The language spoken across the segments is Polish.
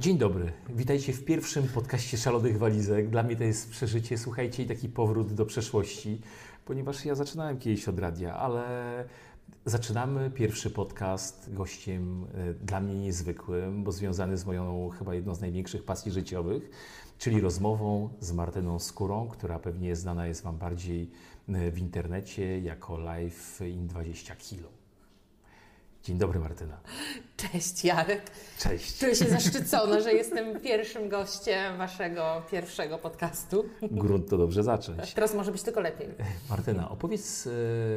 Dzień dobry, witajcie w pierwszym podcaście Szalonych Walizek. Dla mnie to jest przeżycie, słuchajcie, i taki powrót do przeszłości, ponieważ ja zaczynałem kiedyś od radia, ale zaczynamy pierwszy podcast gościem e, dla mnie niezwykłym, bo związany z moją chyba jedną z największych pasji życiowych, czyli rozmową z Martyną Skórą, która pewnie znana jest Wam bardziej e, w internecie jako Live in 20 kilo. Dzień dobry Martyna. Cześć Jarek. Cześć. Czuję się zaszczycona, że jestem pierwszym gościem Waszego pierwszego podcastu. Grunt to dobrze zacząć. Teraz może być tylko lepiej. Martyna, opowiedz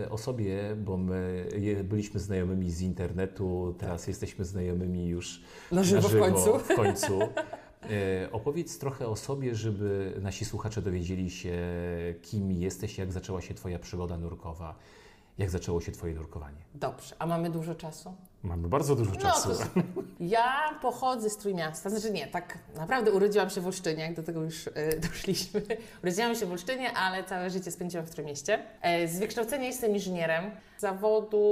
e, o sobie, bo my byliśmy znajomymi z internetu, teraz jesteśmy znajomymi już Na żywo w końcu. W końcu. E, Opowiedz trochę o sobie, żeby nasi słuchacze dowiedzieli się, kim jesteś, jak zaczęła się Twoja przygoda nurkowa, jak zaczęło się Twoje nurkowanie. Dobrze, a mamy dużo czasu? Mamy bardzo dużo czasu. No to ja pochodzę z Trójmiasta, znaczy nie, tak naprawdę urodziłam się w Olsztynie, jak do tego już e, doszliśmy. Urodziłam się w Olsztynie, ale całe życie spędziłam w Trójmieście. E, z wykształcenia jestem inżynierem. Zawodu,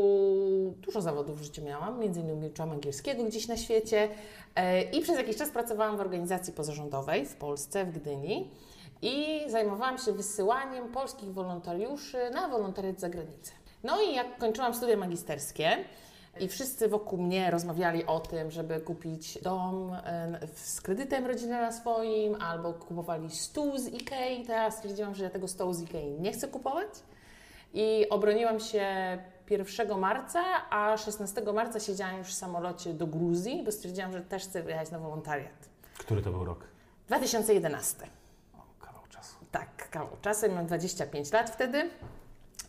dużo zawodów w życiu miałam, między innymi uczyłam angielskiego gdzieś na świecie e, i przez jakiś czas pracowałam w organizacji pozarządowej w Polsce, w Gdyni. I zajmowałam się wysyłaniem polskich wolontariuszy na wolontariat za granicę. No i jak kończyłam studia magisterskie, i wszyscy wokół mnie rozmawiali o tym, żeby kupić dom e, z kredytem rodzinnym na swoim, albo kupowali stół z Ikei. Teraz stwierdziłam, że ja tego stołu z Ikei nie chcę kupować. I obroniłam się 1 marca, a 16 marca siedziałam już w samolocie do Gruzji, bo stwierdziłam, że też chcę wyjechać na wolontariat. Który to był rok? 2011. O, kawał czasu. Tak, kawał czasu, miałam 25 lat wtedy.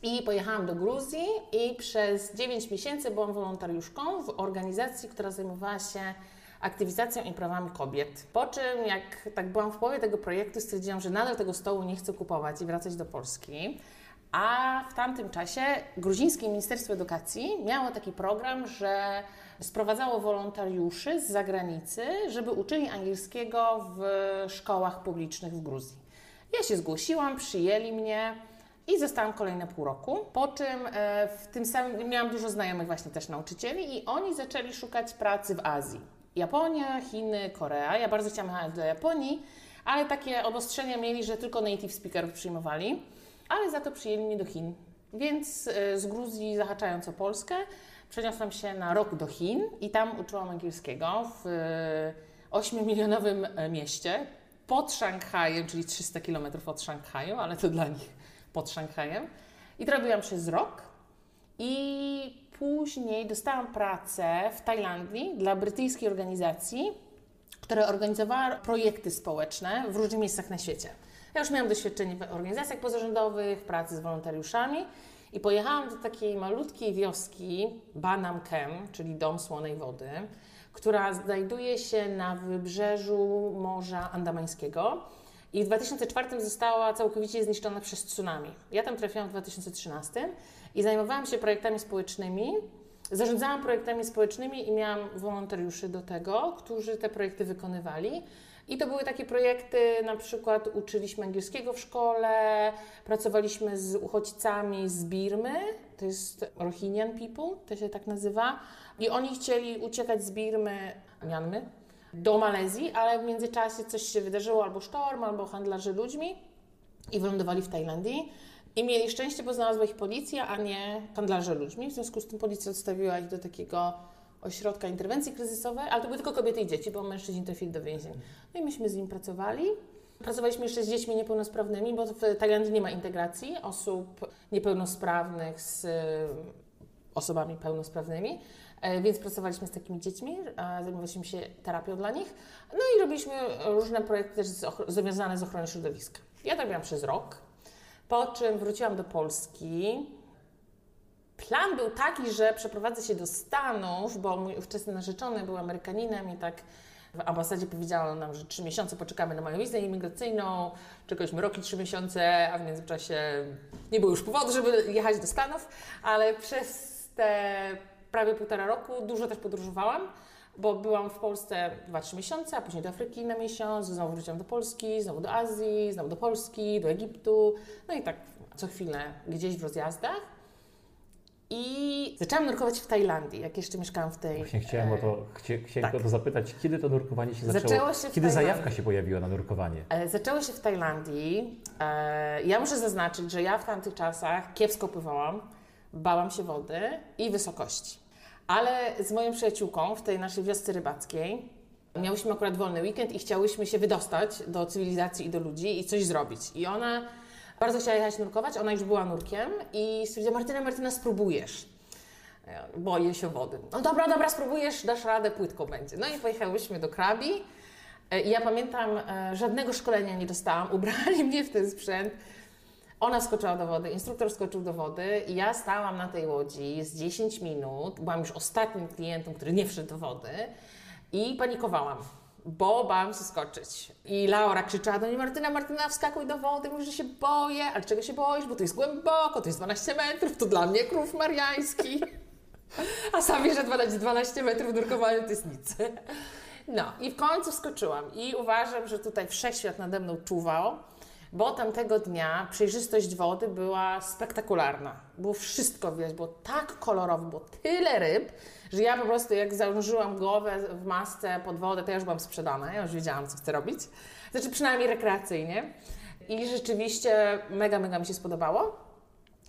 I pojechałam do Gruzji i przez 9 miesięcy byłam wolontariuszką w organizacji, która zajmowała się aktywizacją i prawami kobiet. Po czym, jak tak byłam w połowie tego projektu, stwierdziłam, że nadal tego stołu nie chcę kupować i wracać do Polski. A w tamtym czasie gruzińskie Ministerstwo Edukacji miało taki program, że sprowadzało wolontariuszy z zagranicy, żeby uczyli angielskiego w szkołach publicznych w Gruzji. Ja się zgłosiłam, przyjęli mnie i zostałam kolejne pół roku. Po czym e, w tym samym miałam dużo znajomych właśnie też nauczycieli i oni zaczęli szukać pracy w Azji. Japonia, Chiny, Korea. Ja bardzo chciałam jechać do Japonii, ale takie obostrzenia mieli, że tylko native speakerów przyjmowali, ale za to przyjęli mnie do Chin. Więc e, z Gruzji zahaczając o Polskę, przeniosłam się na rok do Chin i tam uczyłam angielskiego w e, 8-milionowym e, mieście pod Szanghajem, czyli 300 km od Szanghaju, ale to dla nich pod Szanghajem. I to robiłam przez rok. I później dostałam pracę w Tajlandii dla brytyjskiej organizacji, która organizowała projekty społeczne w różnych miejscach na świecie. Ja już miałam doświadczenie w organizacjach pozarządowych, w pracy z wolontariuszami i pojechałam do takiej malutkiej wioski Banam Kem, czyli Dom Słonej Wody, która znajduje się na wybrzeżu Morza Andamańskiego i w 2004 została całkowicie zniszczona przez tsunami. Ja tam trafiłam w 2013 i zajmowałam się projektami społecznymi. Zarządzałam projektami społecznymi i miałam wolontariuszy do tego, którzy te projekty wykonywali. I to były takie projekty, na przykład uczyliśmy angielskiego w szkole, pracowaliśmy z uchodźcami z Birmy, to jest Rohingyan people, to się tak nazywa. I oni chcieli uciekać z Birmy, Mianmy, do Malezji, ale w międzyczasie coś się wydarzyło, albo sztorm, albo handlarze ludźmi i wylądowali w Tajlandii. I mieli szczęście, bo znalazła ich policja, a nie handlarze ludźmi. W związku z tym policja odstawiła ich do takiego ośrodka interwencji kryzysowej, ale to były tylko kobiety i dzieci, bo mężczyźni trafili do więzień. No i myśmy z nim pracowali. Pracowaliśmy jeszcze z dziećmi niepełnosprawnymi, bo w Tajlandii nie ma integracji osób niepełnosprawnych z osobami pełnosprawnymi, więc pracowaliśmy z takimi dziećmi, zajmowaliśmy się terapią dla nich, no i robiliśmy różne projekty też związane z ochroną środowiska. Ja to robiłam przez rok, po czym wróciłam do Polski. Plan był taki, że przeprowadzę się do Stanów, bo mój ówczesny narzeczony był Amerykaninem i tak w ambasadzie powiedziano nam, że trzy miesiące poczekamy na moją wizę imigracyjną, czekaliśmy rok i trzy miesiące, a w międzyczasie nie było już powodu, żeby jechać do Stanów, ale przez te prawie półtora roku dużo też podróżowałam, bo byłam w Polsce 2-3 miesiące, a później do Afryki na miesiąc, znowu wróciłam do Polski, znowu do Azji, znowu do Polski, do Egiptu, no i tak co chwilę gdzieś w rozjazdach. I zaczęłam nurkować w Tajlandii, jak jeszcze mieszkałam w tej... Właśnie chciałem o to, chcie, chciałem tak. o to zapytać, kiedy to nurkowanie się zaczęło? Zaczęło się kiedy zajawka się pojawiła na nurkowanie? E, Zaczęło się w Tajlandii. E, Ja muszę zaznaczyć, że ja w tamtych czasach kiepsko pływałam, bałam się wody i wysokości. Ale z moją przyjaciółką w tej naszej wiosce rybackiej miałyśmy akurat wolny weekend i chciałyśmy się wydostać do cywilizacji i do ludzi i coś zrobić. I ona bardzo chciała jechać nurkować, ona już była nurkiem i stwierdziła, Martyna, Martyna, spróbujesz. Ja Boję się wody. No dobra, dobra, spróbujesz, dasz radę, płytko będzie. No i pojechałyśmy do Krabi. E, I ja pamiętam, e, żadnego szkolenia nie dostałam, ubrali mnie w ten sprzęt. Ona skoczyła do wody, instruktor skoczył do wody i ja stałam na tej łodzi z 10 minut, byłam już ostatnim klientem, który nie wszedł do wody i panikowałam, bo bałam się skoczyć. I Laura krzyczała do mnie, Martyna, Martyna, wskakuj do wody, mówię, że się boję, ale czego się boisz, bo to jest głęboko, to jest 12 metrów, to dla mnie krów mariański. A sami, że 12, 12 metrów nurkowania to jest nic. No i w końcu wskoczyłam i uważam, że tutaj wszechświat nade mną czuwał, bo tamtego dnia przejrzystość wody była spektakularna. Było wszystko widać, było tak kolorowo, było tyle ryb, że ja po prostu jak zanurzyłam głowę w masce pod wodę, to ja już byłam sprzedana, ja już wiedziałam, co chcę robić. Znaczy przynajmniej rekreacyjnie. I rzeczywiście mega, mega mi się spodobało.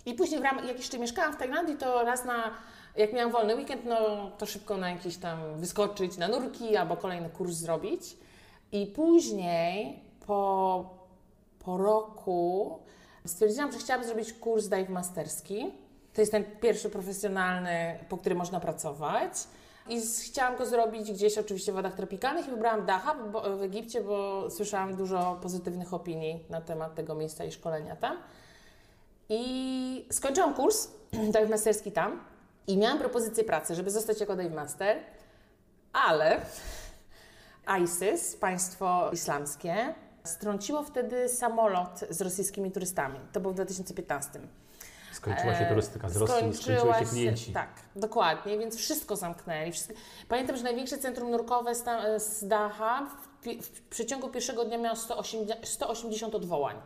I później, w ramach, jak jeszcze mieszkałam w Tajlandii, to raz na, jak miałam wolny weekend, no to szybko na jakiś tam wyskoczyć na nurki albo kolejny kurs zrobić. I później, po, po roku, stwierdziłam, że chciałabym zrobić kurs dive masterski. To jest ten pierwszy profesjonalny, po którym można pracować. I chciałam go zrobić gdzieś oczywiście w wodach tropikalnych i wybrałam Dachab bo, w Egipcie, bo słyszałam dużo pozytywnych opinii na temat tego miejsca i szkolenia tam. I skończyłam kurs dive masterski tam i miałam propozycję pracy, żeby zostać jako dive master, ale ISIS, państwo islamskie, strąciło wtedy samolot z rosyjskimi turystami. To było w 2015. Skończyła się E, turystyka z Rosji, skończyły się klienci. Tak, dokładnie, więc wszystko zamknęli. Wszystko. Pamiętam, że największe centrum nurkowe z, ta- z Daha w, w przeciągu pierwszego dnia miało 180, 180 odwołań.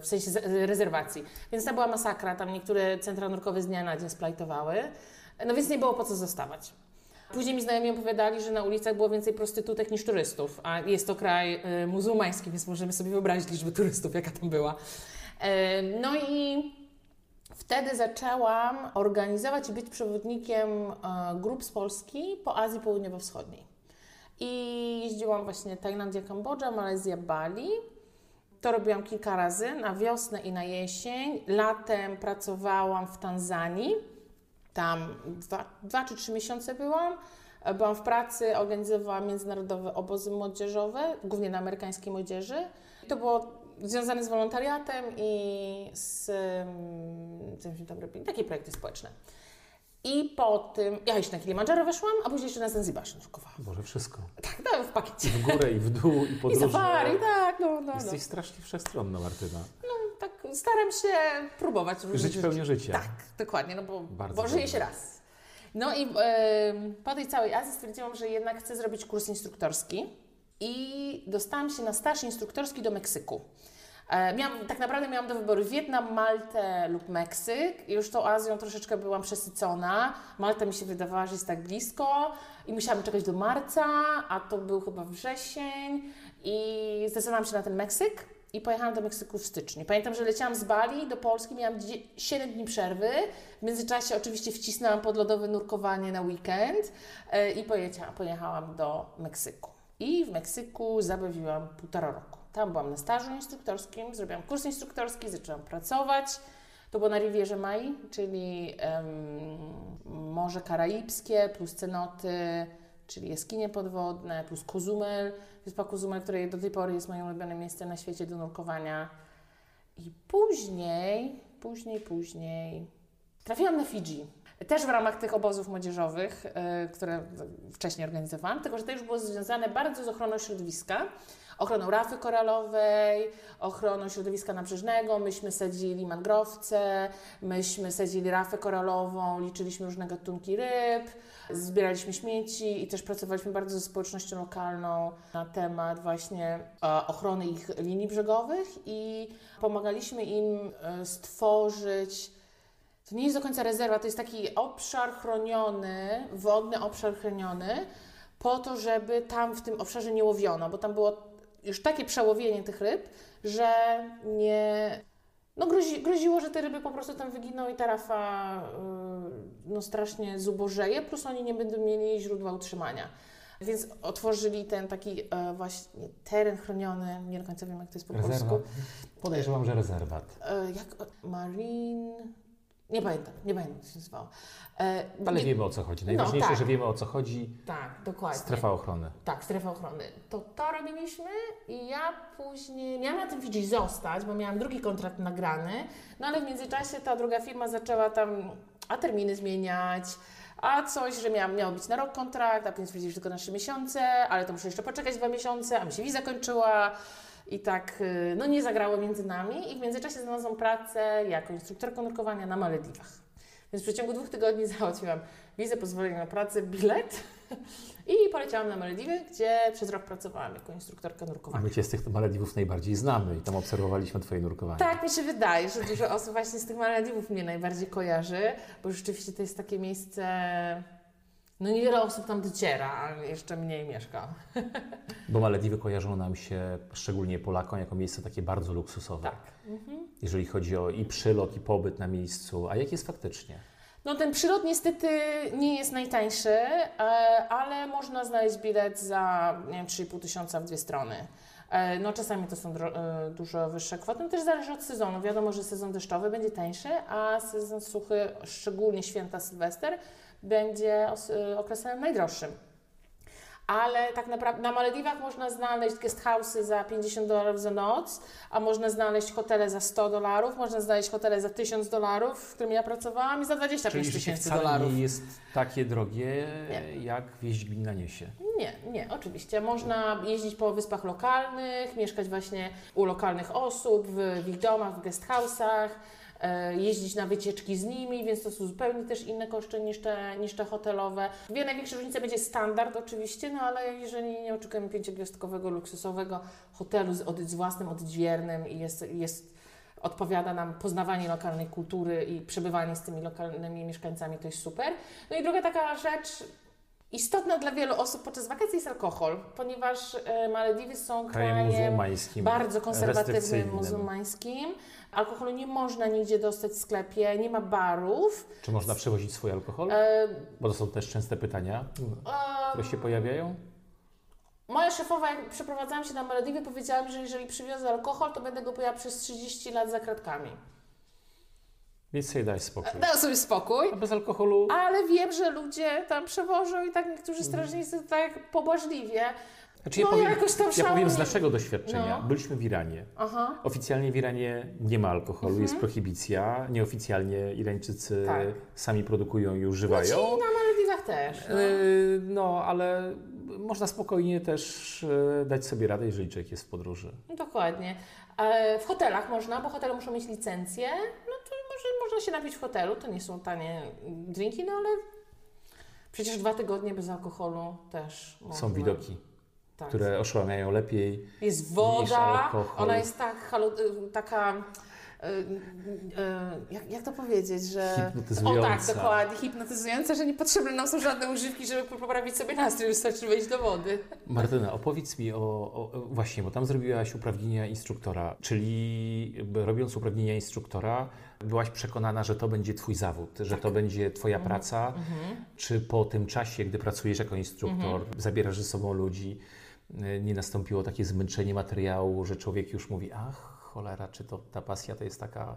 W sensie rezerwacji. Więc to była masakra. Tam niektóre centra nurkowe z dnia na dzień splajtowały. No więc nie było po co zostawać. Później mi znajomi opowiadali, że na ulicach było więcej prostytutek niż turystów, a jest to kraj y, muzułmański, więc możemy sobie wyobrazić liczbę turystów, jaka tam była. E, no i Wtedy zaczęłam organizować i być przewodnikiem e, grup z Polski po Azji Południowo-Wschodniej. I jeździłam właśnie Tajlandia, Kambodża, Malezja, Bali. To robiłam kilka razy, na wiosnę i na jesień. Latem pracowałam w Tanzanii. Tam dwa, dwa czy trzy miesiące byłam. Byłam w pracy, organizowałam międzynarodowe obozy młodzieżowe, głównie dla amerykańskiej młodzieży. To było związane z wolontariatem i z co mi tam robili, takie projekty społeczne. I po tym, ja jeszcze na Kilimandżaro weszłam, a później jeszcze na Zanzibar się nurkowałam. Boże, wszystko. Tak, no, w pakiecie. W górę i w dół i I podróże. safari, tak, no, no, no. Jesteś strasznie wszechstronna, Martyna. Tak, staram się próbować Żyć pełnią życia. Tak, dokładnie, no bo, Bardzo bo żyje się raz. No i po tej całej Azji stwierdziłam, że jednak chcę zrobić kurs instruktorski i dostałam się na staż instruktorski do Meksyku. E, Miałam, tak naprawdę miałam do wyboru Wietnam, Maltę lub Meksyk. Już tą Azją troszeczkę byłam przesycona. Malta mi się wydawała, że jest tak blisko i musiałam czekać do marca, a to był chyba wrzesień i zdecydowałam się na ten Meksyk i pojechałam do Meksyku w styczniu. Pamiętam, że leciałam z Bali do Polski, miałam 7 dni przerwy. W międzyczasie oczywiście wcisnęłam podlodowe nurkowanie na weekend e, i pojechałam do Meksyku. I w Meksyku zabawiłam półtora roku. Tam byłam na stażu instruktorskim, zrobiłam kurs instruktorski, zaczęłam pracować. To było na Rivierze Mai, czyli em, Morze Karaibskie plus cenoty, czyli jaskinie podwodne, plus Cozumel, wyspa Cozumel, której do tej pory jest moim ulubionym miejscem na świecie do nurkowania. I później, później, później trafiłam na Fidżi. Też w ramach tych obozów młodzieżowych, e, które wcześniej organizowałam, tylko że to już było związane bardzo z ochroną środowiska, ochroną rafy koralowej, ochroną środowiska nabrzeżnego. Myśmy sadzili mangrowce, myśmy sadzili rafę koralową, liczyliśmy różne gatunki ryb, zbieraliśmy śmieci i też pracowaliśmy bardzo ze społecznością lokalną na temat właśnie e, ochrony ich linii brzegowych i pomagaliśmy im e, stworzyć to nie jest do końca rezerwa, to jest taki obszar chroniony, wodny obszar chroniony, po to, żeby tam w tym obszarze nie łowiono, bo tam było już takie przełowienie tych ryb, że nie. No grozi, groziło, że te ryby po prostu tam wyginą i tarafa yy, no strasznie zubożeje, plus oni nie będą mieli źródła utrzymania. Więc otworzyli ten taki e, właśnie teren chroniony, nie do końca wiem jak to jest po polsku. Rezerwat? Podejrzewam, że rezerwat. E, jak Marine. Nie pamiętam, nie pamiętam jak się nazywało. E, Ale nie- wiemy o co chodzi. Najważniejsze, tak. że wiemy o co chodzi. Tak, dokładnie. Strefa ochrony. Tak, strefa ochrony. To to robiliśmy i ja później miałam na tym widzieć zostać, bo miałam drugi kontrakt nagrany, no ale w międzyczasie ta druga firma zaczęła tam a terminy zmieniać, a coś, że miałam, miał być na rok kontrakt, a więc stwierdzili, że tylko na trzy miesiące, ale to muszę jeszcze poczekać dwa miesiące, a mi się wiza kończyła i tak, y, no nie zagrało między nami i w międzyczasie znalazłam pracę jako instruktorka nurkowania na Malediwach. Więc w przeciągu dwóch tygodni załatwiłam wizę, pozwolenie na pracę, bilet i poleciałam na Malediwy, gdzie przez rok pracowałam jako instruktorka A nurkowania. my Cię z tych Malediwów najbardziej znamy i tam obserwowaliśmy Twoje nurkowanie. Tak mi się wydaje, że dużo osób właśnie z tych Malediwów mnie najbardziej kojarzy, bo rzeczywiście to jest takie miejsce, no niewiele osób tam dociera, ale jeszcze mniej mieszka. Bo Malediwy kojarzą nam się, szczególnie Polakom, jako miejsce takie bardzo luksusowe. Tak. Jeżeli chodzi o i przylot, i pobyt na miejscu. A jak jest faktycznie? No ten przylot niestety nie jest najtańszy, e, ale można znaleźć bilet za nie wiem, 3,5 tysiąca w dwie strony. E, No czasami to są e, dużo wyższe kwoty, no też zależy od sezonu. Wiadomo, że sezon deszczowy będzie tańszy, a sezon suchy, szczególnie święta Sylwester, będzie e, okresem najdroższym. Ale tak naprawdę na Malediwach można znaleźć guest house'y za 50 dolarów za noc, a można znaleźć hotele za 100 dolarów, można znaleźć hotele za 1000 dolarów, w którym ja pracowałam i za 25 Czyli tysięcy dolarów. nie jest takie drogie, Nie. jak wieść gmina niesie. Nie, nie, oczywiście. Można jeździć po wyspach lokalnych, mieszkać właśnie u lokalnych osób, w, ich domach, w guest house'ach, jeździć na wycieczki z nimi, więc to są zupełnie też inne koszty niż te, niż te hotelowe. Dwie największe różnice będzie standard oczywiście, no ale jeżeli nie oczekujemy pięciogwiazdkowego, luksusowego hotelu z, od, z własnym odźwiernym i jest, jest odpowiada nam poznawanie lokalnej kultury i przebywanie z tymi lokalnymi mieszkańcami, to jest super. No i druga taka rzecz, Istotna dla wielu osób podczas wakacji jest alkohol, ponieważ e, Malediwy są Krajem krajem muzułmańskim. bardzo konserwatywnym, muzułmańskim. Alkoholu nie można nigdzie dostać w sklepie, nie ma barów. Czy można przewozić swój alkohol? E, Bo to są też częste pytania, e, które się pojawiają. moja szefowa, jak przeprowadzałam się na Malediwy, powiedziała mi, że jeżeli przywiozę alkohol, to będę go pojała przez 30 lat za kratkami. Więc sobie daj spokój. Dał sobie spokój. A bez alkoholu Ale wiem, że ludzie tam przewożą i tak niektórzy strażnicy tak pobłażliwie. Znaczy ja, No, powiem, jakoś tam ja powiem z naszego doświadczenia. No. Byliśmy w Iranie. Aha. Oficjalnie w Iranie nie ma alkoholu, Mhm. jest prohibicja. Nieoficjalnie Irańczycy Tak. sami produkują i No używają. ci na Malediwach też. No. Yy, No, ale można spokojnie też yy, dać sobie radę, jeżeli człowiek jest w podróży. Dokładnie. E, W hotelach można, bo hotele muszą mieć licencję. No to może, można się napić w hotelu. To nie są tanie drinki, no ale przecież dwa tygodnie bez alkoholu też można. Są widoki, tak. które oszłamiają lepiej. Jest woda, ona jest tak y, taka. y, y, Jak, jak to powiedzieć, że. Hipnotyzująca. O tak, dokładnie, hipnotyzująca, że niepotrzebne nam są żadne używki, żeby poprawić sobie nastrój, wystarczy wejść do wody. Martyna, opowiedz mi o, o, Właśnie, bo tam zrobiłaś uprawnienia instruktora, czyli robiąc uprawnienia instruktora, byłaś przekonana, że to będzie Twój zawód, że Tak. to będzie Twoja Mhm. praca. Czy po tym czasie, gdy pracujesz jako instruktor, Mhm. zabierasz ze sobą ludzi, y, nie nastąpiło takie zmęczenie materiału, że człowiek już mówi, ach, cholera, czy to ta pasja to jest taka,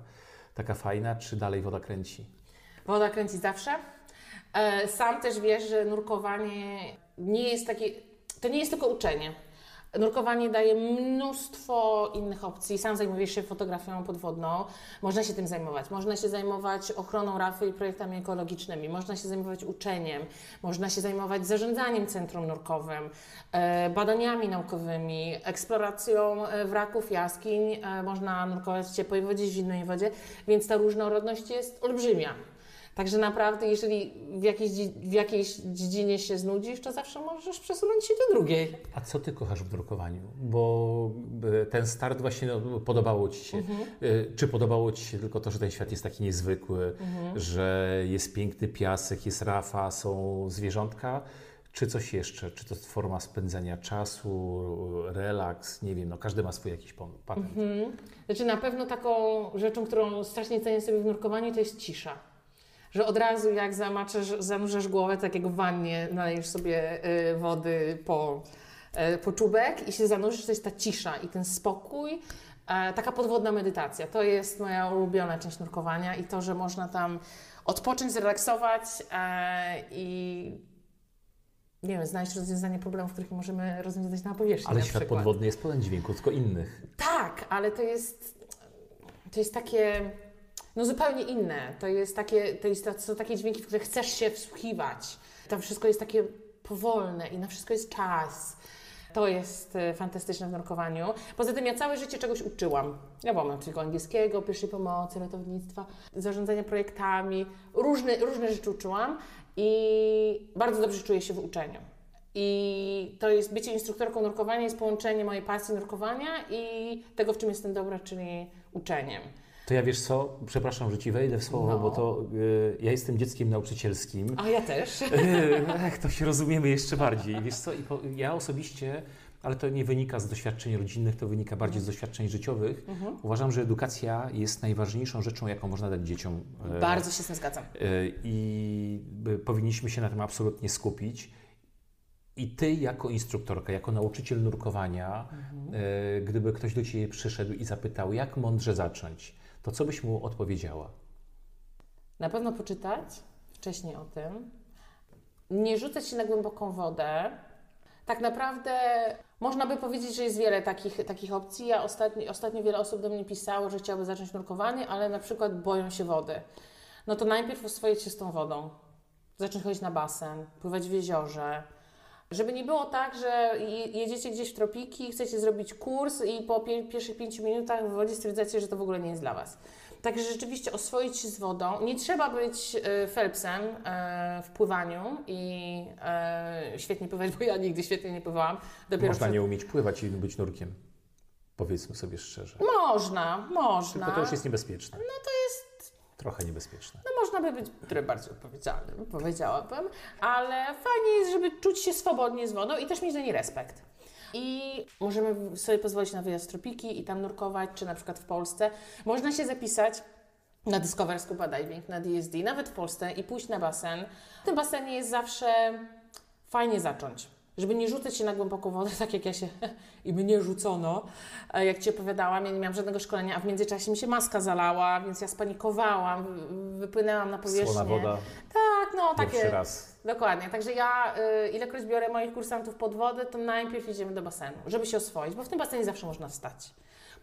taka fajna, czy dalej woda kręci? Woda kręci zawsze. E, Sam też wiesz, że nurkowanie nie jest takie. To nie jest tylko uczenie. Nurkowanie daje mnóstwo innych opcji. Sam zajmujesz się fotografią podwodną. Można się tym zajmować. Można się zajmować ochroną rafy i projektami ekologicznymi. Można się zajmować uczeniem. Można się zajmować zarządzaniem centrum nurkowym, e, badaniami naukowymi, eksploracją e, wraków, jaskiń. E, Można nurkować w ciepłej wodzie, zimnej wodzie, więc ta różnorodność jest olbrzymia. Także naprawdę, jeżeli w jakiejś, w jakiejś dziedzinie się znudzisz, to zawsze możesz przesunąć się do drugiej. A co ty kochasz w drukowaniu? Bo e, ten start właśnie no, podobało ci się. Mhm. E, Czy podobało ci się tylko to, że ten świat jest taki niezwykły, Mhm. że jest piękny piasek, jest rafa, są zwierzątka? Czy coś jeszcze? Czy to jest forma spędzania czasu, relaks? Nie wiem, no każdy ma swój jakiś patent. Mhm. Znaczy na pewno taką rzeczą, którą strasznie cenię sobie w nurkowaniu, to jest cisza. Że od razu jak zamaczesz, zanurzasz głowę, tak jak w wannie, nalejesz sobie y, wody po, y, po czubek i się zanurzysz, to jest ta cisza i ten spokój. E, taka podwodna medytacja. To jest moja ulubiona część nurkowania i to, że można tam odpocząć, zrelaksować e, i nie wiem, znaleźć rozwiązanie problemów, których możemy rozwiązać na powierzchni. Ale na świat przykład. podwodny jest pełen dźwięków, tylko innych. Tak, ale to jest, to jest takie, no zupełnie inne. To jest takie, to, jest, to są takie dźwięki, w które chcesz się wsłuchiwać. Tam wszystko jest takie powolne i na wszystko jest czas. To jest e, fantastyczne w nurkowaniu. Poza tym ja całe życie czegoś uczyłam. Ja mam tylko angielskiego, pierwszej pomocy, ratownictwa, zarządzania projektami. Różne, różne rzeczy uczyłam i bardzo dobrze czuję się w uczeniu. I to jest bycie instruktorką nurkowania, jest połączenie mojej pasji nurkowania i tego, w czym jestem dobra, czyli uczeniem. To ja wiesz co, przepraszam, że ci wejdę w słowo, No. bo to y, ja jestem dzieckiem nauczycielskim. A ja też. Ech, to się rozumiemy jeszcze bardziej. Wiesz co, i po, ja osobiście, ale to nie wynika z doświadczeń rodzinnych, to wynika bardziej z doświadczeń życiowych. Mhm. Uważam, że edukacja jest najważniejszą rzeczą, jaką można dać dzieciom. E, Bardzo się z tym zgadzam. e, I by- powinniśmy się na tym absolutnie skupić. I ty, jako instruktorka, jako nauczyciel nurkowania, e, gdyby ktoś do ciebie przyszedł i zapytał, jak mądrze zacząć, to co byś mu odpowiedziała? Na pewno poczytać wcześniej o tym. Nie rzucać się na głęboką wodę. Tak naprawdę można by powiedzieć, że jest wiele takich, takich opcji. Ja ostatnio, ostatnio wiele osób do mnie pisało, że chciałyby zacząć nurkowanie, ale na przykład boją się wody. No to najpierw oswoić się z tą wodą. Zacząć chodzić na basen, pływać w jeziorze. Żeby nie było tak, że je- jedziecie gdzieś w tropiki, chcecie zrobić kurs i po pie- pierwszych pięciu minutach w wodzie stwierdzacie, że to w ogóle nie jest dla Was. Także rzeczywiście oswoić się z wodą. Nie trzeba być e, Phelpsem e, w pływaniu i e, świetnie pływać, bo ja nigdy świetnie nie pływałam. Dopiero Można przed- nie umieć pływać i być nurkiem. Powiedzmy sobie szczerze. Można, można. Tylko to już jest niebezpieczne. No to jest Trochę niebezpieczne. No można by być bardziej odpowiedzialnym, powiedziałabym, ale fajnie jest, żeby czuć się swobodnie z wodą i też mieć do niej respekt. I możemy sobie pozwolić na wyjazd tropiki i tam nurkować, czy na przykład w Polsce. Można się zapisać na Discover Scuba Diving, na DSD, nawet w Polsce i pójść na basen. W tym basenie jest zawsze fajnie zacząć. Żeby nie rzucać się na głęboką wodę, tak jak ja się i mnie rzucono, e, jak Ci opowiadałam, ja nie miałam żadnego szkolenia, a w międzyczasie mi się maska zalała, więc ja spanikowałam, wy- wypłynęłam na powierzchnię. Słona woda, Tak, no pierwszy takie. raz. Dokładnie. Także ja, y, ilekroć biorę moich kursantów pod wodę, to najpierw idziemy do basenu, żeby się oswoić, bo w tym basenie zawsze można wstać.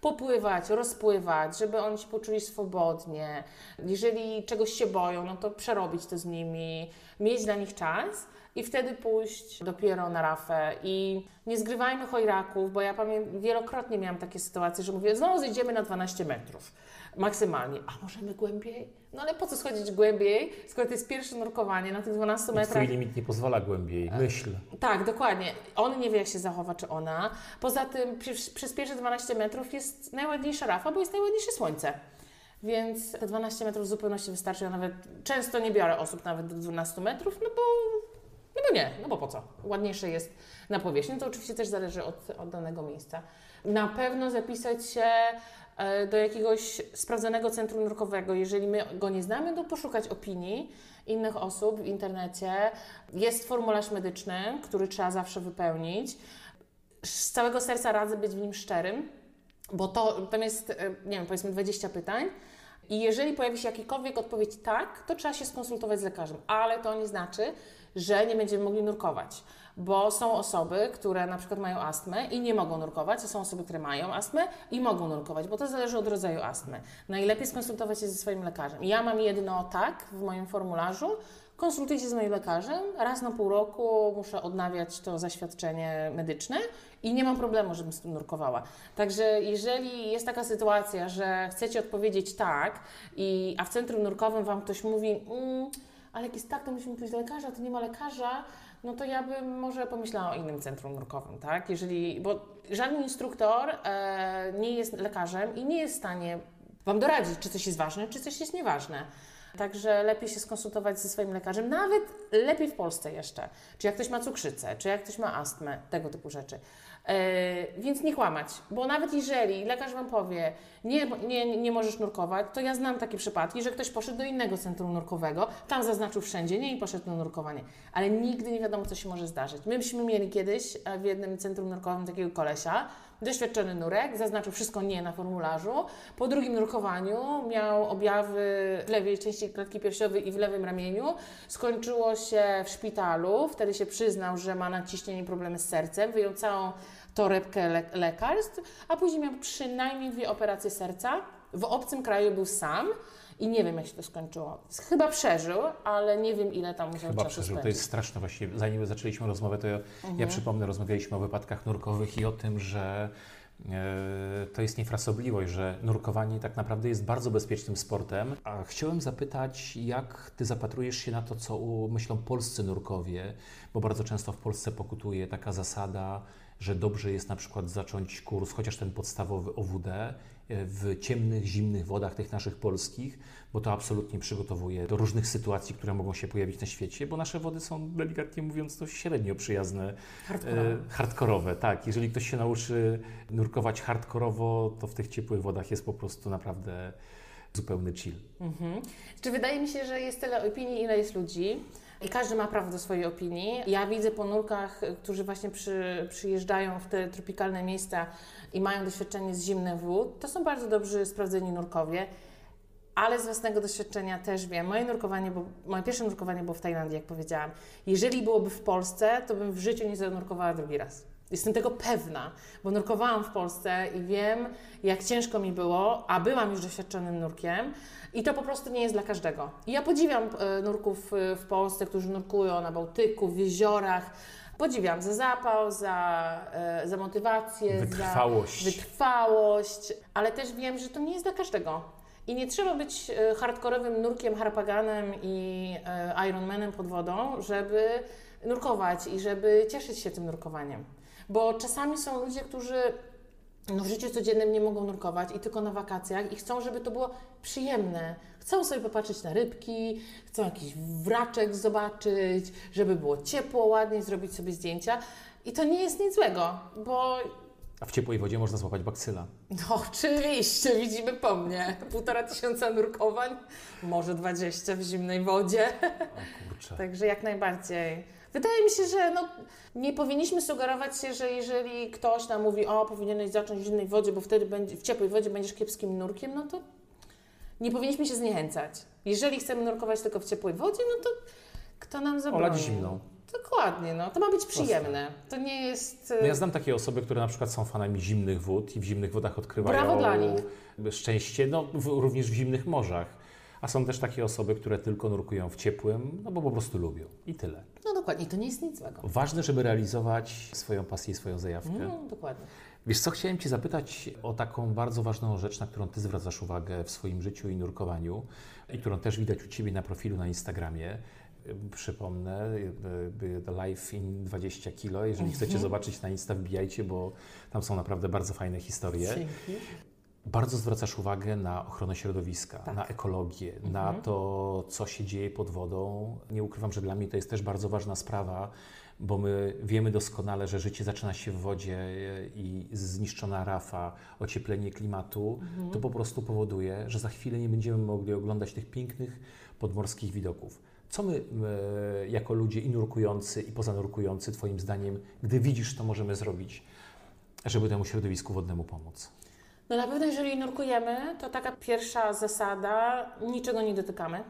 Popływać, rozpływać, żeby oni się poczuli swobodnie. Jeżeli czegoś się boją, no to przerobić to z nimi, mieć dla nich czas i wtedy pójść dopiero na rafę. I nie zgrywajmy chojraków, bo ja pamiętam, wielokrotnie miałam takie sytuacje, że mówię, znowu zejdziemy na 12 metrów maksymalnie. A możemy głębiej? No ale po co schodzić głębiej, skoro to jest pierwsze nurkowanie na tych 12 I metrach? twój limit nie pozwala głębiej. Myśl. Tak, dokładnie. On nie wie, jak się zachowa, czy ona. Poza tym przez, przez pierwsze 12 metrów jest najładniejsza rafa, bo jest najładniejsze słońce. Więc te 12 metrów w zupełności wystarczy. Ja nawet często nie biorę osób nawet do 12 metrów, no bo, no nie, no bo po co? Ładniejsze jest na powierzchni. To oczywiście też zależy od, od danego miejsca. Na pewno zapisać się e, do jakiegoś sprawdzonego centrum nurkowego. Jeżeli my go nie znamy, to poszukać opinii innych osób w internecie. Jest formularz medyczny, który trzeba zawsze wypełnić. Z całego serca radzę być w nim szczerym, bo to, tam jest, e, nie wiem, powiedzmy 20 pytań. I jeżeli pojawi się jakikolwiek odpowiedź tak, to trzeba się skonsultować z lekarzem. Ale to nie znaczy, że nie będziemy mogli nurkować. Bo są osoby, które na przykład mają astmę i nie mogą nurkować, a są osoby, które mają astmę i mogą nurkować, bo to zależy od rodzaju astmy. Najlepiej skonsultować się ze swoim lekarzem. Ja mam jedno tak w moim formularzu, konsultuję się z moim lekarzem. Raz na pół roku muszę odnawiać to zaświadczenie medyczne i nie mam problemu, żebym z tym nurkowała. Także jeżeli jest taka sytuacja, że chcecie odpowiedzieć tak, i, a w centrum nurkowym Wam ktoś mówi, mm, ale jak jest tak, to musimy pójść do lekarza, to nie ma lekarza, no to ja bym może pomyślała o innym centrum nurkowym, tak? Jeżeli, bo żaden instruktor e, nie jest lekarzem i nie jest w stanie Wam doradzić, czy coś jest ważne, czy coś jest nieważne. Także lepiej się skonsultować ze swoim lekarzem, nawet lepiej w Polsce jeszcze. Czy jak ktoś ma cukrzycę, czy jak ktoś ma astmę, tego typu rzeczy. E, więc nie kłamać, bo nawet jeżeli lekarz Wam powie, nie, nie, nie możesz nurkować, to ja znam takie przypadki, że ktoś poszedł do innego centrum nurkowego, tam zaznaczył wszędzie nie i poszedł na nurkowanie. Ale nigdy nie wiadomo, co się może zdarzyć. My byśmy mieli kiedyś e, w jednym centrum nurkowym takiego kolesia, doświadczony nurek, zaznaczył wszystko nie na formularzu. Po drugim nurkowaniu miał objawy w lewej części klatki piersiowej i w lewym ramieniu. Skończyło się w szpitalu, wtedy się przyznał, że ma nadciśnienie, problemy z sercem, wyjął całą torebkę le lekarstw, a później miał przynajmniej dwie operacje serca. W obcym kraju był sam. I nie wiem, jak się to skończyło. Chyba przeżył, ale nie wiem, ile tam musiał Chyba czasu przeżył. To spędzić. jest straszne właśnie. Zanim zaczęliśmy rozmowę, to ja, Mhm. ja przypomnę, rozmawialiśmy o wypadkach nurkowych i o tym, że e, to jest niefrasobliwość, że nurkowanie tak naprawdę jest bardzo bezpiecznym sportem. A chciałem zapytać, jak Ty zapatrujesz się na to, co myślą polscy nurkowie, bo bardzo często w Polsce pokutuje taka zasada, że dobrze jest na przykład zacząć kurs, chociaż ten podstawowy OWD, e, w ciemnych, zimnych wodach tych naszych polskich, bo to absolutnie przygotowuje do różnych sytuacji, które mogą się pojawić na świecie, bo nasze wody są delikatnie mówiąc to średnio przyjazne, Hardkorowe. e, hardkorowe. Tak, jeżeli ktoś się nauczy nurkować hardkorowo, to w tych ciepłych wodach jest po prostu naprawdę zupełny chill. Mhm. Czy wydaje mi się, że jest tyle opinii, ile jest ludzi i każdy ma prawo do swojej opinii. Ja widzę po nurkach, którzy właśnie przy, przyjeżdżają w te tropikalne miejsca i mają doświadczenie z zimnych wód, to są bardzo dobrzy, sprawdzeni nurkowie. Ale z własnego doświadczenia też wiem, moje nurkowanie, moje pierwsze nurkowanie było w Tajlandii, jak powiedziałam. Jeżeli byłoby w Polsce, to bym w życiu nie zanurkowała drugi raz. Jestem tego pewna, bo nurkowałam w Polsce i wiem, jak ciężko mi było, a byłam już doświadczonym nurkiem. I to po prostu nie jest dla każdego. I ja podziwiam e, nurków e, w Polsce, którzy nurkują na Bałtyku, w jeziorach. Podziwiam za zapał, za, e, za motywację, Wytrwałość. za wytrwałość, ale też wiem, że to nie jest dla każdego. I nie trzeba być hardkorowym nurkiem, harpaganem i Ironmanem pod wodą, żeby nurkować i żeby cieszyć się tym nurkowaniem. Bo czasami są ludzie, którzy no w życiu codziennym nie mogą nurkować i tylko na wakacjach i chcą, żeby to było przyjemne. Chcą sobie popatrzeć na rybki, chcą jakiś wraczek zobaczyć, żeby było ciepło, ładnie, zrobić sobie zdjęcia. I to nie jest nic złego, bo A w ciepłej wodzie można złapać bakcyla. no oczywiście, widzimy po mnie. Półtora tysiąca nurkowań, może dwadzieścia w zimnej wodzie. O kurczę. Także jak najbardziej. Wydaje mi się, że no, nie powinniśmy sugerować się, że jeżeli ktoś nam mówi, o, powinieneś zacząć w zimnej wodzie, bo wtedy będzie, w ciepłej wodzie będziesz kiepskim nurkiem, no to nie powinniśmy się zniechęcać. Jeżeli chcemy nurkować tylko w ciepłej wodzie, no to kto nam zabroni? Olać zimną. Dokładnie, no. To ma być przyjemne. To nie jest... No ja znam takie osoby, które na przykład są fanami zimnych wód i w zimnych wodach odkrywają Brawo dla nich. szczęście, no w, również w zimnych morzach. A są też takie osoby, które tylko nurkują w ciepłym, no bo po prostu lubią. I tyle. No dokładnie, to nie jest nic złego. Ważne, żeby realizować swoją pasję i swoją zajawkę. No, dokładnie. Wiesz co, chciałem Ci zapytać o taką bardzo ważną rzecz, na którą Ty zwracasz uwagę w swoim życiu i nurkowaniu i którą też widać u Ciebie na profilu na Instagramie. Przypomnę, Life in 20 kilo. Jeżeli chcecie zobaczyć na Insta, wbijajcie, bo tam są naprawdę bardzo fajne historie. Dzięki. Bardzo zwracasz uwagę na ochronę środowiska, Tak. na ekologię, na to, co się dzieje pod wodą. Nie ukrywam, że dla mnie to jest też bardzo ważna sprawa, bo my wiemy doskonale, że życie zaczyna się w wodzie i zniszczona rafa, ocieplenie klimatu, to po prostu powoduje, że za chwilę nie będziemy mogli oglądać tych pięknych podmorskich widoków. Co my e, jako ludzie i nurkujący, i pozanurkujący, Twoim zdaniem, gdy widzisz, to możemy zrobić, żeby temu środowisku wodnemu pomóc? No na pewno, jeżeli nurkujemy, to taka pierwsza zasada, niczego nie dotykamy.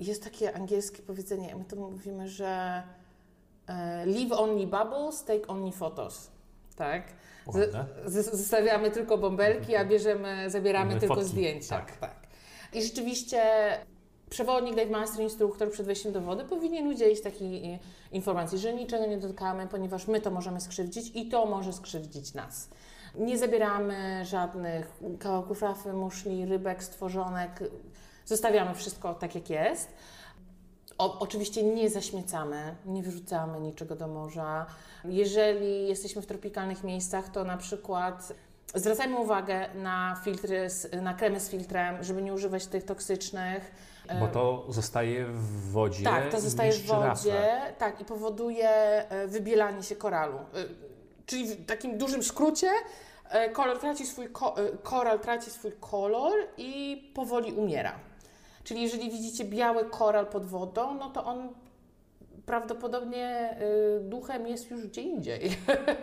Jest takie angielskie powiedzenie, my to mówimy, że e, leave only bubbles, take only photos. Tak? Z, zostawiamy tylko bąbelki, a bierzemy, zabieramy Mamy tylko fotki, zdjęcia. tak. tak. I rzeczywiście przewodnik, dive master, instruktor przed wejściem do wody powinien udzielić takiej e, informacji, że niczego nie dotykamy, ponieważ my to możemy skrzywdzić i to może skrzywdzić nas. Nie zabieramy żadnych kawałków rafy, muszli, rybek, stworzonek. Zostawiamy wszystko tak, jak jest. O, oczywiście nie zaśmiecamy, nie wyrzucamy niczego do morza. Jeżeli jesteśmy w tropikalnych miejscach, to na przykład zwracajmy uwagę na filtry, z, na kremy z filtrem, żeby nie używać tych toksycznych. Bo to zostaje w wodzie. Tak, to zostaje w rafę. wodzie, tak, i powoduje e, wybielanie się koralu. E, Czyli w takim dużym skrócie e, kolor traci swój ko- e, koral traci swój kolor i powoli umiera. Czyli jeżeli widzicie biały koral pod wodą, no to on prawdopodobnie y, duchem jest już gdzie indziej. W krainie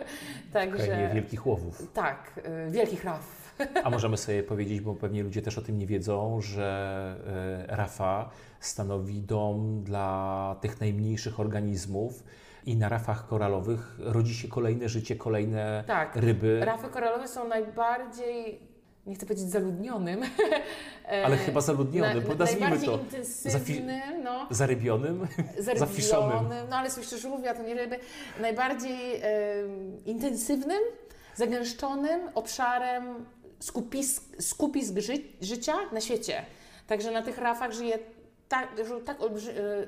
Także wielkich łowów. tak, wielkich raf. A możemy sobie powiedzieć, bo pewnie ludzie też o tym nie wiedzą, że e, rafa stanowi dom dla tych najmniejszych organizmów i na rafach koralowych rodzi się kolejne życie, kolejne Tak. ryby, Rafy koralowe są najbardziej, nie chcę powiedzieć zaludnionym, e, ale chyba zaludnionym, bo nazwijmy najbardziej to intensywnym, no, zarybionym. Zafiszonym. No ale słyszę żółwia, to nie ryby, najbardziej e, intensywnym, zagęszczonym obszarem skupisk, skupisk ży, życia na świecie. Także na tych rafach żyje tak, że tak, olbrzy, e, e,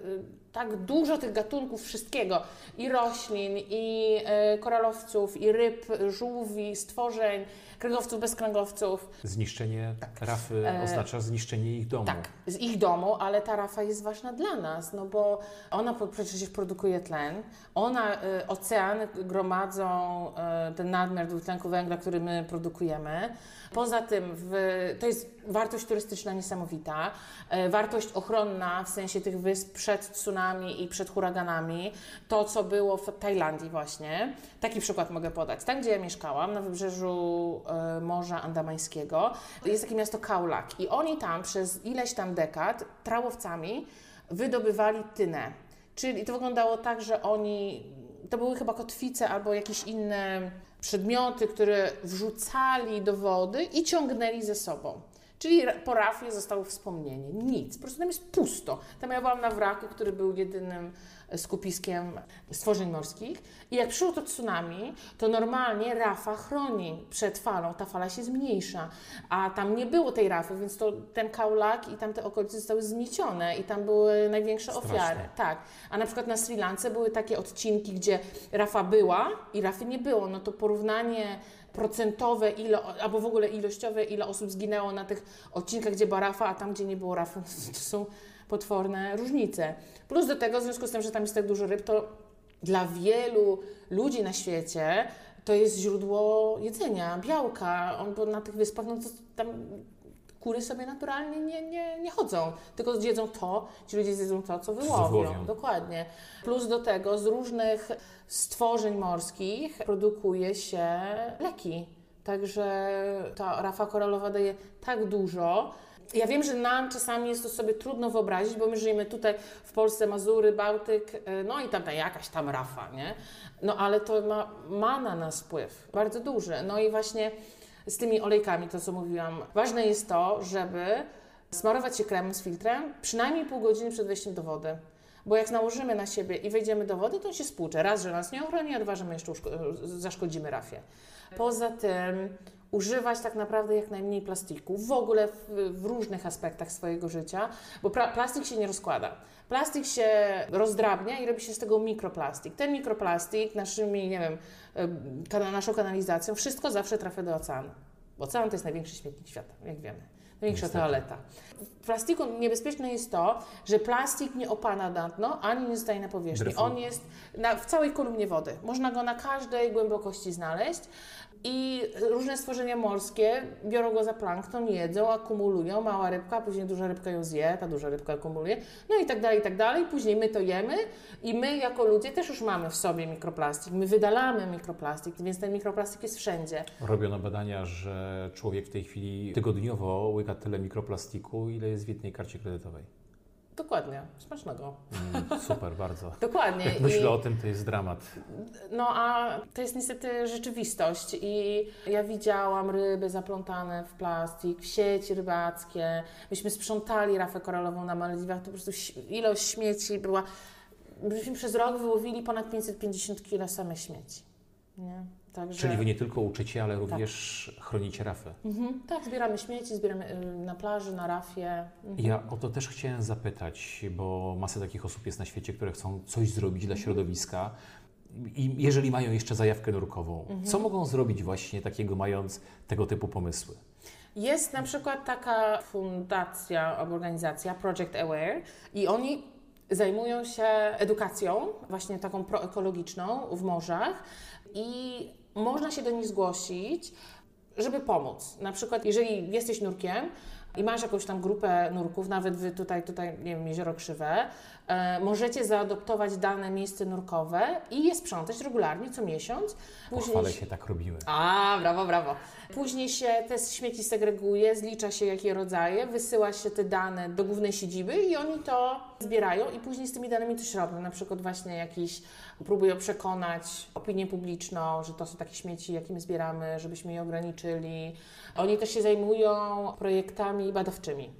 tak dużo tych gatunków wszystkiego, i roślin, i e, koralowców, i ryb, żółwi, stworzeń, kręgowców, bezkręgowców. Zniszczenie rafy E, oznacza zniszczenie ich domu. Tak, z ich domu, ale ta rafa jest ważna dla nas, no bo ona przecież produkuje tlen, ona, y, oceany gromadzą ten nadmiar dwutlenku węgla, który my produkujemy. Poza tym w, to jest wartość turystyczna niesamowita, wartość ochronna w sensie tych wysp przed tsunami i przed huraganami, to co było w Tajlandii właśnie. Taki przykład mogę podać. Tam, gdzie ja mieszkałam, na wybrzeżu y, Morza Andamańskiego, jest takie miasto Kaulak i oni tam przez ileś tam dekad trałowcami wydobywali tynę. Czyli to wyglądało tak, że oni, to były chyba kotwice albo jakieś inne przedmioty, które wrzucali do wody i ciągnęli ze sobą. Czyli po rafie zostało wspomnienie. Nic. Po prostu tam jest pusto. Tam ja byłam na wraku, który był jedynym skupiskiem stworzeń morskich. I jak przyszło to tsunami, to normalnie rafa chroni przed falą. Ta fala się zmniejsza. A tam nie było tej rafy, więc to ten kaulak i tamte okolice zostały zmiecione i tam były największe Straszne. ofiary. Tak. A na przykład na Sri Lance były takie odcinki, gdzie rafa była i rafy nie było. No to porównanie procentowe, ile, albo w ogóle ilościowe, ile osób zginęło na tych odcinkach, gdzie była rafa, a tam, gdzie nie było rafy, to są potworne różnice. Plus do tego, w związku z tym, że tam jest tak dużo ryb, to dla wielu ludzi na świecie to jest źródło jedzenia, białka. On, bo na tych wyspach, no to tam kury sobie naturalnie nie, nie, nie chodzą, tylko zjedzą to, ci ludzie zjedzą to, co wyłowią. wyłowią. Dokładnie. Plus do tego z różnych stworzeń morskich produkuje się leki. Także ta rafa koralowa daje tak dużo. Ja wiem, że nam czasami jest to sobie trudno wyobrazić, bo my żyjemy tutaj w Polsce, Mazury, Bałtyk, y, no i tam ta jakaś tam rafa, nie? No ale to ma, ma na nas wpływ, bardzo duży. No i właśnie z tymi olejkami, to co mówiłam, ważne jest to, żeby smarować się kremem z filtrem przynajmniej pół godziny przed wejściem do wody. Bo jak nałożymy na siebie i wejdziemy do wody, to on się spłucze. Raz, że nas nie ochroni, a dwa, że my jeszcze uszko- zaszkodzimy rafie. Poza tym używać tak naprawdę jak najmniej plastiku, w ogóle w, w różnych aspektach swojego życia, bo plastik się nie rozkłada. Plastik się rozdrabnia i robi się z tego mikroplastik. Ten mikroplastik naszymi, nie wiem, naszą kanalizacją, wszystko zawsze trafia do oceanu. Bo ocean to jest największy śmietnik świata, jak wiemy. Największa Niestety. toaleta. W plastiku niebezpieczne jest to, że plastik nie opada na dno, ani nie zostaje na powierzchni. On jest na, w całej kolumnie wody. Można go na każdej głębokości znaleźć. I różne stworzenia morskie biorą go za plankton, jedzą, akumulują, mała rybka, później duża rybka ją zje, ta duża rybka akumuluje, no i tak dalej, i tak dalej. Później my to jemy i my jako ludzie też już mamy w sobie mikroplastik. My wydalamy mikroplastik, więc ten mikroplastik jest wszędzie. Robiono badania, że człowiek w tej chwili tygodniowo łyka tyle mikroplastiku, ile jest w jednej karcie kredytowej. Dokładnie, smacznego. Mm, super, bardzo. Dokładnie. Jak myślę o tym, to jest dramat. No a to jest niestety rzeczywistość i ja widziałam ryby zaplątane w plastik, w sieci rybackie. Myśmy sprzątali rafę koralową na Malediwach, to po prostu ilość śmieci była... Myśmy przez rok wyłowili ponad 550 kg same śmieci. Nie? Także... Czyli wy nie tylko uczycie, ale również chronicie rafy. Mhm, tak, zbieramy śmieci, zbieramy y, na plaży, na rafie. Mhm. Ja o to też chciałem zapytać, bo masa takich osób jest na świecie, które chcą coś zrobić dla środowiska. I jeżeli mają jeszcze zajawkę nurkową, co mogą zrobić właśnie takiego, mając tego typu pomysły? Jest na przykład taka fundacja albo organizacja Project Aware i oni zajmują się edukacją, właśnie taką proekologiczną w morzach i można się do nich zgłosić, żeby pomóc. Na przykład jeżeli jesteś nurkiem i masz jakąś tam grupę nurków, nawet tutaj, tutaj nie wiem, Jezioro Krzywe, możecie zaadoptować dane miejsce nurkowe i je sprzątać regularnie, co miesiąc. Pochwalę się, tak robimy. A, brawo, brawo. Później się te śmieci segreguje, zlicza się jakie rodzaje, wysyła się te dane do głównej siedziby i oni to zbierają i później z tymi danymi coś robią. Na przykład właśnie jakiś próbują przekonać opinię publiczną, że to są takie śmieci, jakie my zbieramy, żebyśmy je ograniczyli. Oni też się zajmują projektami badawczymi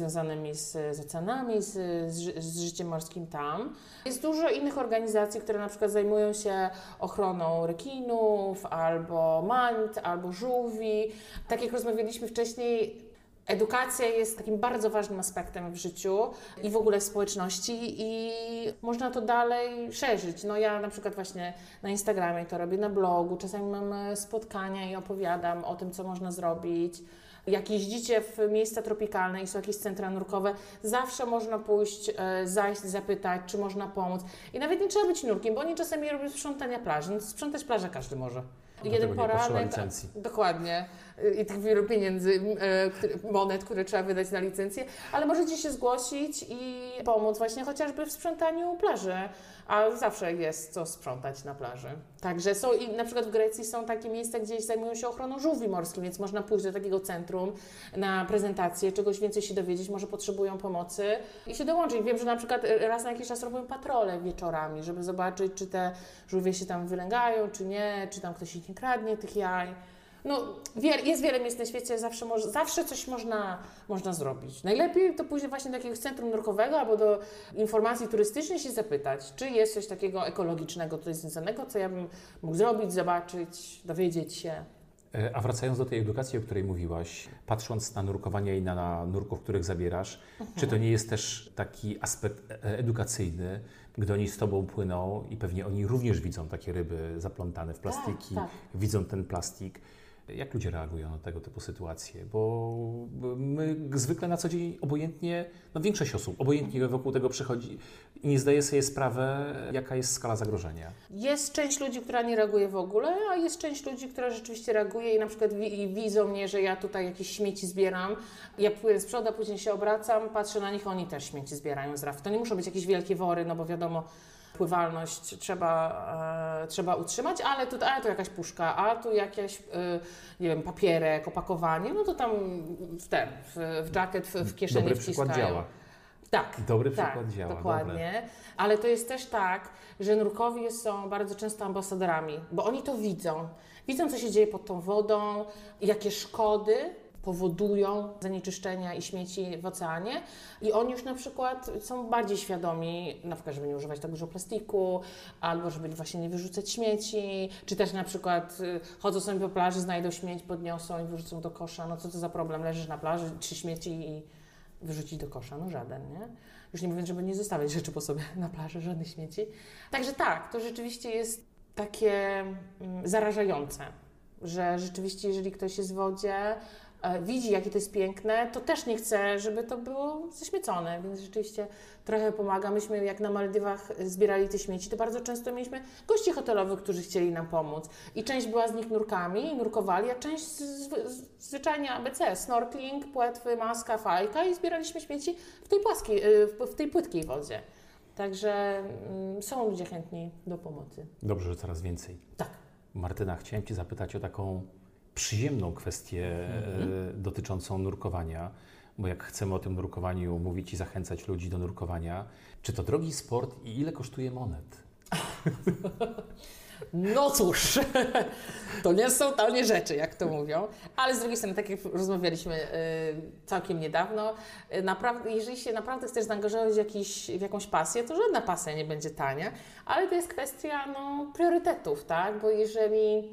związanymi z, z oceanami, z, z, z życiem morskim tam. Jest dużo innych organizacji, które na przykład zajmują się ochroną rekinów, albo mant, albo żółwi. Tak jak rozmawialiśmy wcześniej, edukacja jest takim bardzo ważnym aspektem w życiu i w ogóle w społeczności i można to dalej szerzyć. No ja na przykład właśnie na Instagramie to robię, na blogu, czasami mam spotkania i opowiadam o tym, co można zrobić. Jak jeździcie w miejsca tropikalne i są jakieś centra nurkowe, zawsze można pójść, e, zajść, zapytać, czy można pomóc. I nawet nie trzeba być nurkiem, bo oni czasami robią sprzątania plaży. No, sprzątać plażę każdy może. potrzeba licencji. Dokładnie. I tych wielu pieniędzy, e, monet, które trzeba wydać na licencję, ale możecie się zgłosić i pomóc właśnie chociażby w sprzątaniu plaży, a zawsze jest co sprzątać na plaży. Także są i na przykład w Grecji są takie miejsca, gdzie zajmują się ochroną żółwi morskich, więc można pójść do takiego centrum na prezentację, czegoś więcej się dowiedzieć, może potrzebują pomocy i się dołączyć. Wiem, że na przykład raz na jakiś czas robią patrole wieczorami, żeby zobaczyć, czy te żółwie się tam wylęgają, czy nie, czy tam ktoś ich nie kradnie, tych jaj. No, jest wiele miejsc na świecie, zawsze, moż, zawsze coś można, można zrobić. Najlepiej to pójść właśnie do jakiegoś centrum nurkowego albo do informacji turystycznych się zapytać, czy jest coś takiego ekologicznego, tutaj związanego, co ja bym mógł zrobić, zobaczyć, dowiedzieć się. E, A wracając do tej edukacji, o której mówiłaś, patrząc na nurkowanie i na, na nurków, których zabierasz, czy to nie jest też taki aspekt e, edukacyjny, gdy oni z Tobą płyną i pewnie oni również widzą takie ryby zaplątane w plastiki, tak. widzą ten plastik. Jak ludzie reagują na tego typu sytuacje? Bo my zwykle na co dzień obojętnie, no większość osób obojętnie wokół tego przychodzi i nie zdaje sobie sprawę, jaka jest skala zagrożenia. Jest część ludzi, która nie reaguje w ogóle, a jest część ludzi, która rzeczywiście reaguje i na przykład widzą mnie, że ja tutaj jakieś śmieci zbieram. Ja płynę z przodu, później się obracam, patrzę na nich, oni też śmieci zbierają z raf. To nie muszą być jakieś wielkie wory, no bo wiadomo, pływalność trzeba, e, trzeba utrzymać, ale tu, a tu jakaś puszka, a tu jakieś, e, nie wiem, papierek, opakowanie, no to tam w ten, w, w jacket, w, w kieszeni Dobry przykład wciskają. działa. Tak. Dobry tak, przykład działa. Dokładnie. Ale to jest też tak, że nurkowie są bardzo często ambasadorami, bo oni to widzą. Widzą, co się dzieje pod tą wodą, jakie szkody powodują zanieczyszczenia i śmieci w oceanie. I oni już na przykład są bardziej świadomi, na przykład, żeby nie używać tak dużo plastiku, albo żeby właśnie nie wyrzucać śmieci, czy też na przykład y, chodzą sobie po plaży, znajdą śmieć, podniosą i wyrzucą do kosza. No co to za problem? Leżysz na plaży, trzy śmieci i wyrzucić do kosza, no żaden, nie? Już nie mówiąc, żeby nie zostawiać rzeczy po sobie na plaży, żadnych śmieci. Także tak, to rzeczywiście jest takie mm, zarażające, że rzeczywiście jeżeli ktoś jest w wodzie, widzi jakie to jest piękne, to też nie chce, żeby to było zaśmiecone, więc rzeczywiście trochę pomaga. Myśmy jak na Maldywach zbierali te śmieci, to bardzo często mieliśmy gości hotelowych, którzy chcieli nam pomóc i część była z nich nurkami, nurkowali, a część z, z, zwyczajnie ABC, snorkeling, płetwy, maska, fajka i zbieraliśmy śmieci w tej płaskiej, w, w tej płytkiej wodzie. Także mm, są ludzie chętni do pomocy. Dobrze, że coraz więcej. Tak. Martyna, chciałem Cię zapytać o taką przyjemną kwestię Mhm. e, dotyczącą nurkowania. bo jak chcemy o tym nurkowaniu mówić i zachęcać ludzi do nurkowania, czy to drogi sport i ile kosztuje monet? No cóż, to nie są tanie rzeczy, jak to mówią, ale z drugiej strony, tak jak rozmawialiśmy y, całkiem niedawno, y, naprawdę, jeżeli się naprawdę chcesz zaangażować w, jakiś, w jakąś pasję, to żadna pasja nie będzie tania, ale to jest kwestia no, priorytetów, tak? Bo jeżeli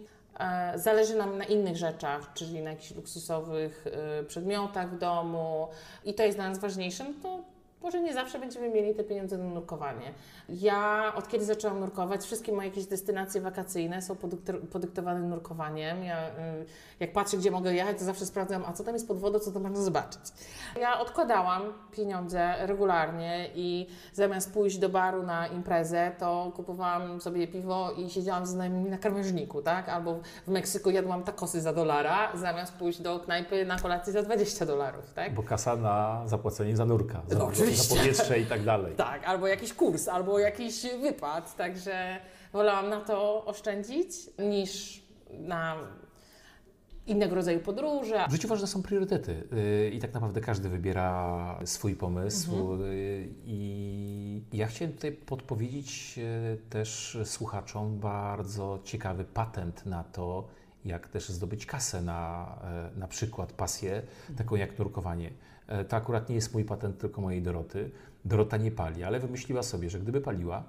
zależy nam na innych rzeczach, czyli na jakichś luksusowych y, przedmiotach w domu. I to jest dla nas ważniejsze, no to może nie zawsze będziemy mieli te pieniądze na nurkowanie. Ja od kiedy zaczęłam nurkować, wszystkie moje jakieś destynacje wakacyjne są podyktowane nurkowaniem. Ja, y, jak patrzę, gdzie mogę jechać, to zawsze sprawdzam, a co tam jest pod wodą, co tam można zobaczyć. Ja odkładałam pieniądze regularnie i zamiast pójść do baru na imprezę, to kupowałam sobie piwo i siedziałam z znajomymi na krawężniku, tak? Albo w Meksyku jadłam takosy za dolara, zamiast pójść do knajpy na kolację za 20 dolarów, tak? Bo kasa na zapłacenie za nurka, za, No, oczywiście. za powietrze i tak dalej. Tak, albo jakiś kurs, albo jakiś wypad, także wolałam na to oszczędzić niż na innego rodzaju podróże. W życiu ważne są priorytety yy, i tak naprawdę każdy wybiera swój pomysł. yy, I ja chciałem tutaj podpowiedzieć yy, też słuchaczom bardzo ciekawy patent na to, jak też zdobyć kasę na na przykład pasję, taką jak nurkowanie. Yy, To akurat nie jest mój patent, tylko mojej Doroty. Dorota nie pali, ale wymyśliła sobie, że gdyby paliła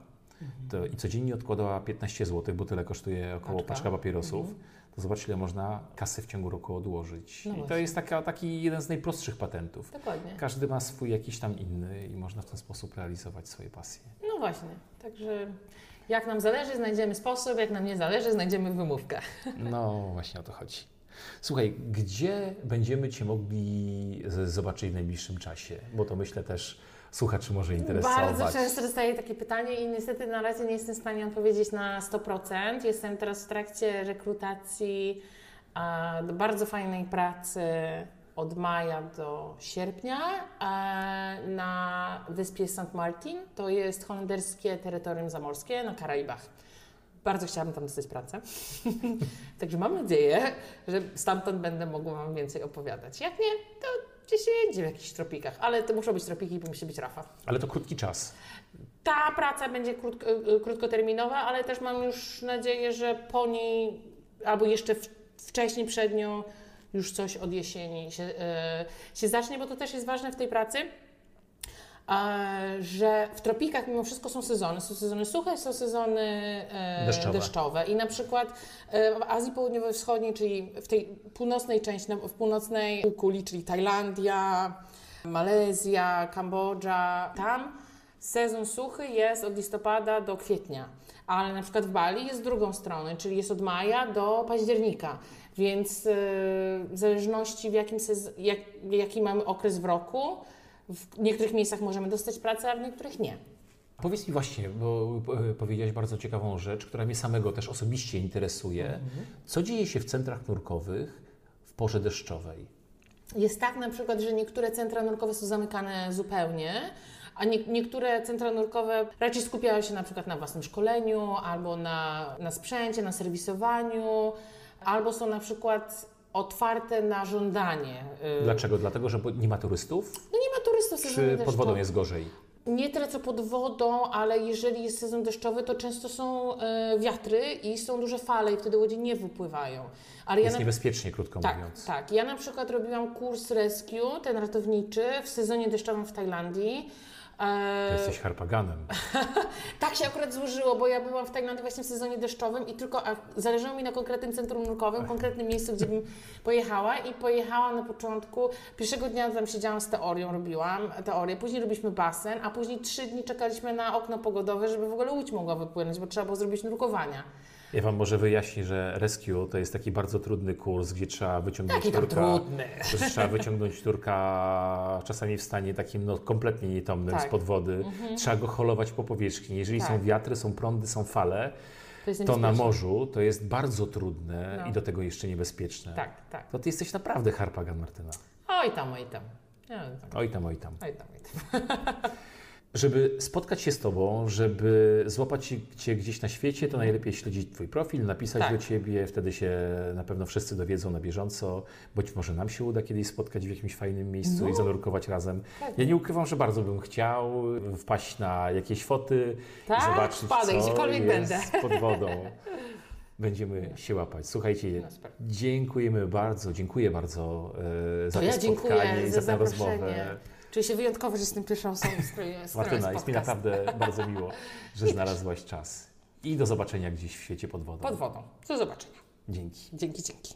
to i codziennie odkładała 15 zł, bo tyle kosztuje około Paczka. paczka papierosów, to zobacz, ile można kasy w ciągu roku odłożyć. No I to jest taka, taki jeden z najprostszych patentów. Dokładnie. Każdy ma swój jakiś tam inny i można w ten sposób realizować swoje pasje. No właśnie, także jak nam zależy, znajdziemy sposób, jak nam nie zależy, znajdziemy wymówkę. No, właśnie o to chodzi. Słuchaj, gdzie będziemy Cię mogli zobaczyć w najbliższym czasie? Bo to myślę też słuchaczy może interesować. Bardzo często dostaję takie pytanie i niestety na razie nie jestem w stanie odpowiedzieć na 100%. Jestem teraz w trakcie rekrutacji do bardzo fajnej pracy od maja do sierpnia na wyspie St. Martin. To jest holenderskie terytorium zamorskie na Karaibach. Bardzo chciałabym tam dostać pracę. Także mam nadzieję, że stamtąd będę mogła Wam więcej opowiadać. Jak nie, to gdzieś jedzie w jakichś tropikach, ale to muszą być tropiki, bo musi być rafa. Ale to krótki czas. Ta praca będzie krótko, y, krótkoterminowa, ale też mam już nadzieję, że po niej albo jeszcze wcześniej przed nią już coś od jesieni się, y, się zacznie, bo to też jest ważne w tej pracy. E, Że w tropikach mimo wszystko są sezony. Są sezony suche, są sezony e, Deszczowe. deszczowe. I na przykład e, w Azji Południowo-Wschodniej, czyli w tej północnej części, w północnej półkuli, czyli Tajlandia, Malezja, Kambodża, tam sezon suchy jest od listopada do kwietnia, ale na przykład w Bali jest drugą stronę, czyli jest od maja do października, więc w zależności w jakim jak, jaki mamy okres w roku, w niektórych miejscach możemy dostać pracę, a w niektórych nie. Powiedz mi właśnie, bo e, powiedziałeś bardzo ciekawą rzecz, która mnie samego też osobiście interesuje. Co dzieje się w centrach nurkowych w porze deszczowej? Jest tak na przykład, że niektóre centra nurkowe są zamykane zupełnie, a nie, niektóre centra nurkowe raczej skupiają się na przykład na własnym szkoleniu, albo na, na sprzęcie, na serwisowaniu, albo są na przykład otwarte na żądanie. Y, Dlaczego? Dlatego, że nie ma turystów? No nie ma turystów Czy pod wodą jest gorzej? Nie tyle co pod wodą, ale jeżeli jest sezon deszczowy, to często są e, wiatry i są duże fale i wtedy łodzie nie wypływają. Ale Jest na- niebezpiecznie, krótko tak, mówiąc. tak. Ja na przykład robiłam kurs rescue, ten ratowniczy, w sezonie deszczowym w Tajlandii. E, Ty jesteś harpaganem. tak się akurat złożyło, bo ja byłam w Tajlandii właśnie w sezonie deszczowym i tylko zależało mi na konkretnym centrum nurkowym, konkretnym miejscu, gdzie bym pojechała i pojechałam na początku, pierwszego dnia tam siedziałam z teorią, robiłam teorię, później robiliśmy basen, a później trzy dni czekaliśmy na okno pogodowe, żeby w ogóle łódź mogła wypłynąć, bo trzeba było zrobić nurkowania. Ja Wam może wyjaśnię, że rescue to jest taki bardzo trudny kurs, gdzie trzeba wyciągnąć Jaki turka. trudny. że Trzeba wyciągnąć turka czasami w stanie takim no, kompletnie nietomnym Tak. spod wody. Trzeba go holować po powierzchni. Jeżeli są Tak. wiatry, są prądy, są fale, To, to na morzu to jest bardzo trudne No. i do tego jeszcze niebezpieczne. Tak, tak. To ty jesteś naprawdę harpagan, Martyna. Oj tam, oj tam. Ja. Oj tam, oj tam. Oj tam, oj tam. Żeby spotkać się z Tobą, żeby złapać Cię gdzieś na świecie, to najlepiej śledzić Twój profil, napisać Tak. do Ciebie, wtedy się na pewno wszyscy dowiedzą na bieżąco. Być może nam się uda kiedyś spotkać w jakimś fajnym miejscu No. i zanurkować razem. Tak. Ja nie ukrywam, że bardzo bym chciał wpaść na jakieś foty Tak, i zobaczyć, wpadaj, co gdziekolwiek jest będę. pod wodą. Będziemy się łapać. Słuchajcie, No, dziękujemy bardzo, dziękuję bardzo e, za To to ja spotkanie i za tę rozmowę. Czuję się wyjątkowo, że jestem pierwszą osobą, z której którą Martyna, jest mi naprawdę bardzo miło, że znalazłaś czas. I do zobaczenia gdzieś w świecie pod wodą. Pod wodą. Do zobaczenia. Dzięki. Dzięki, dzięki.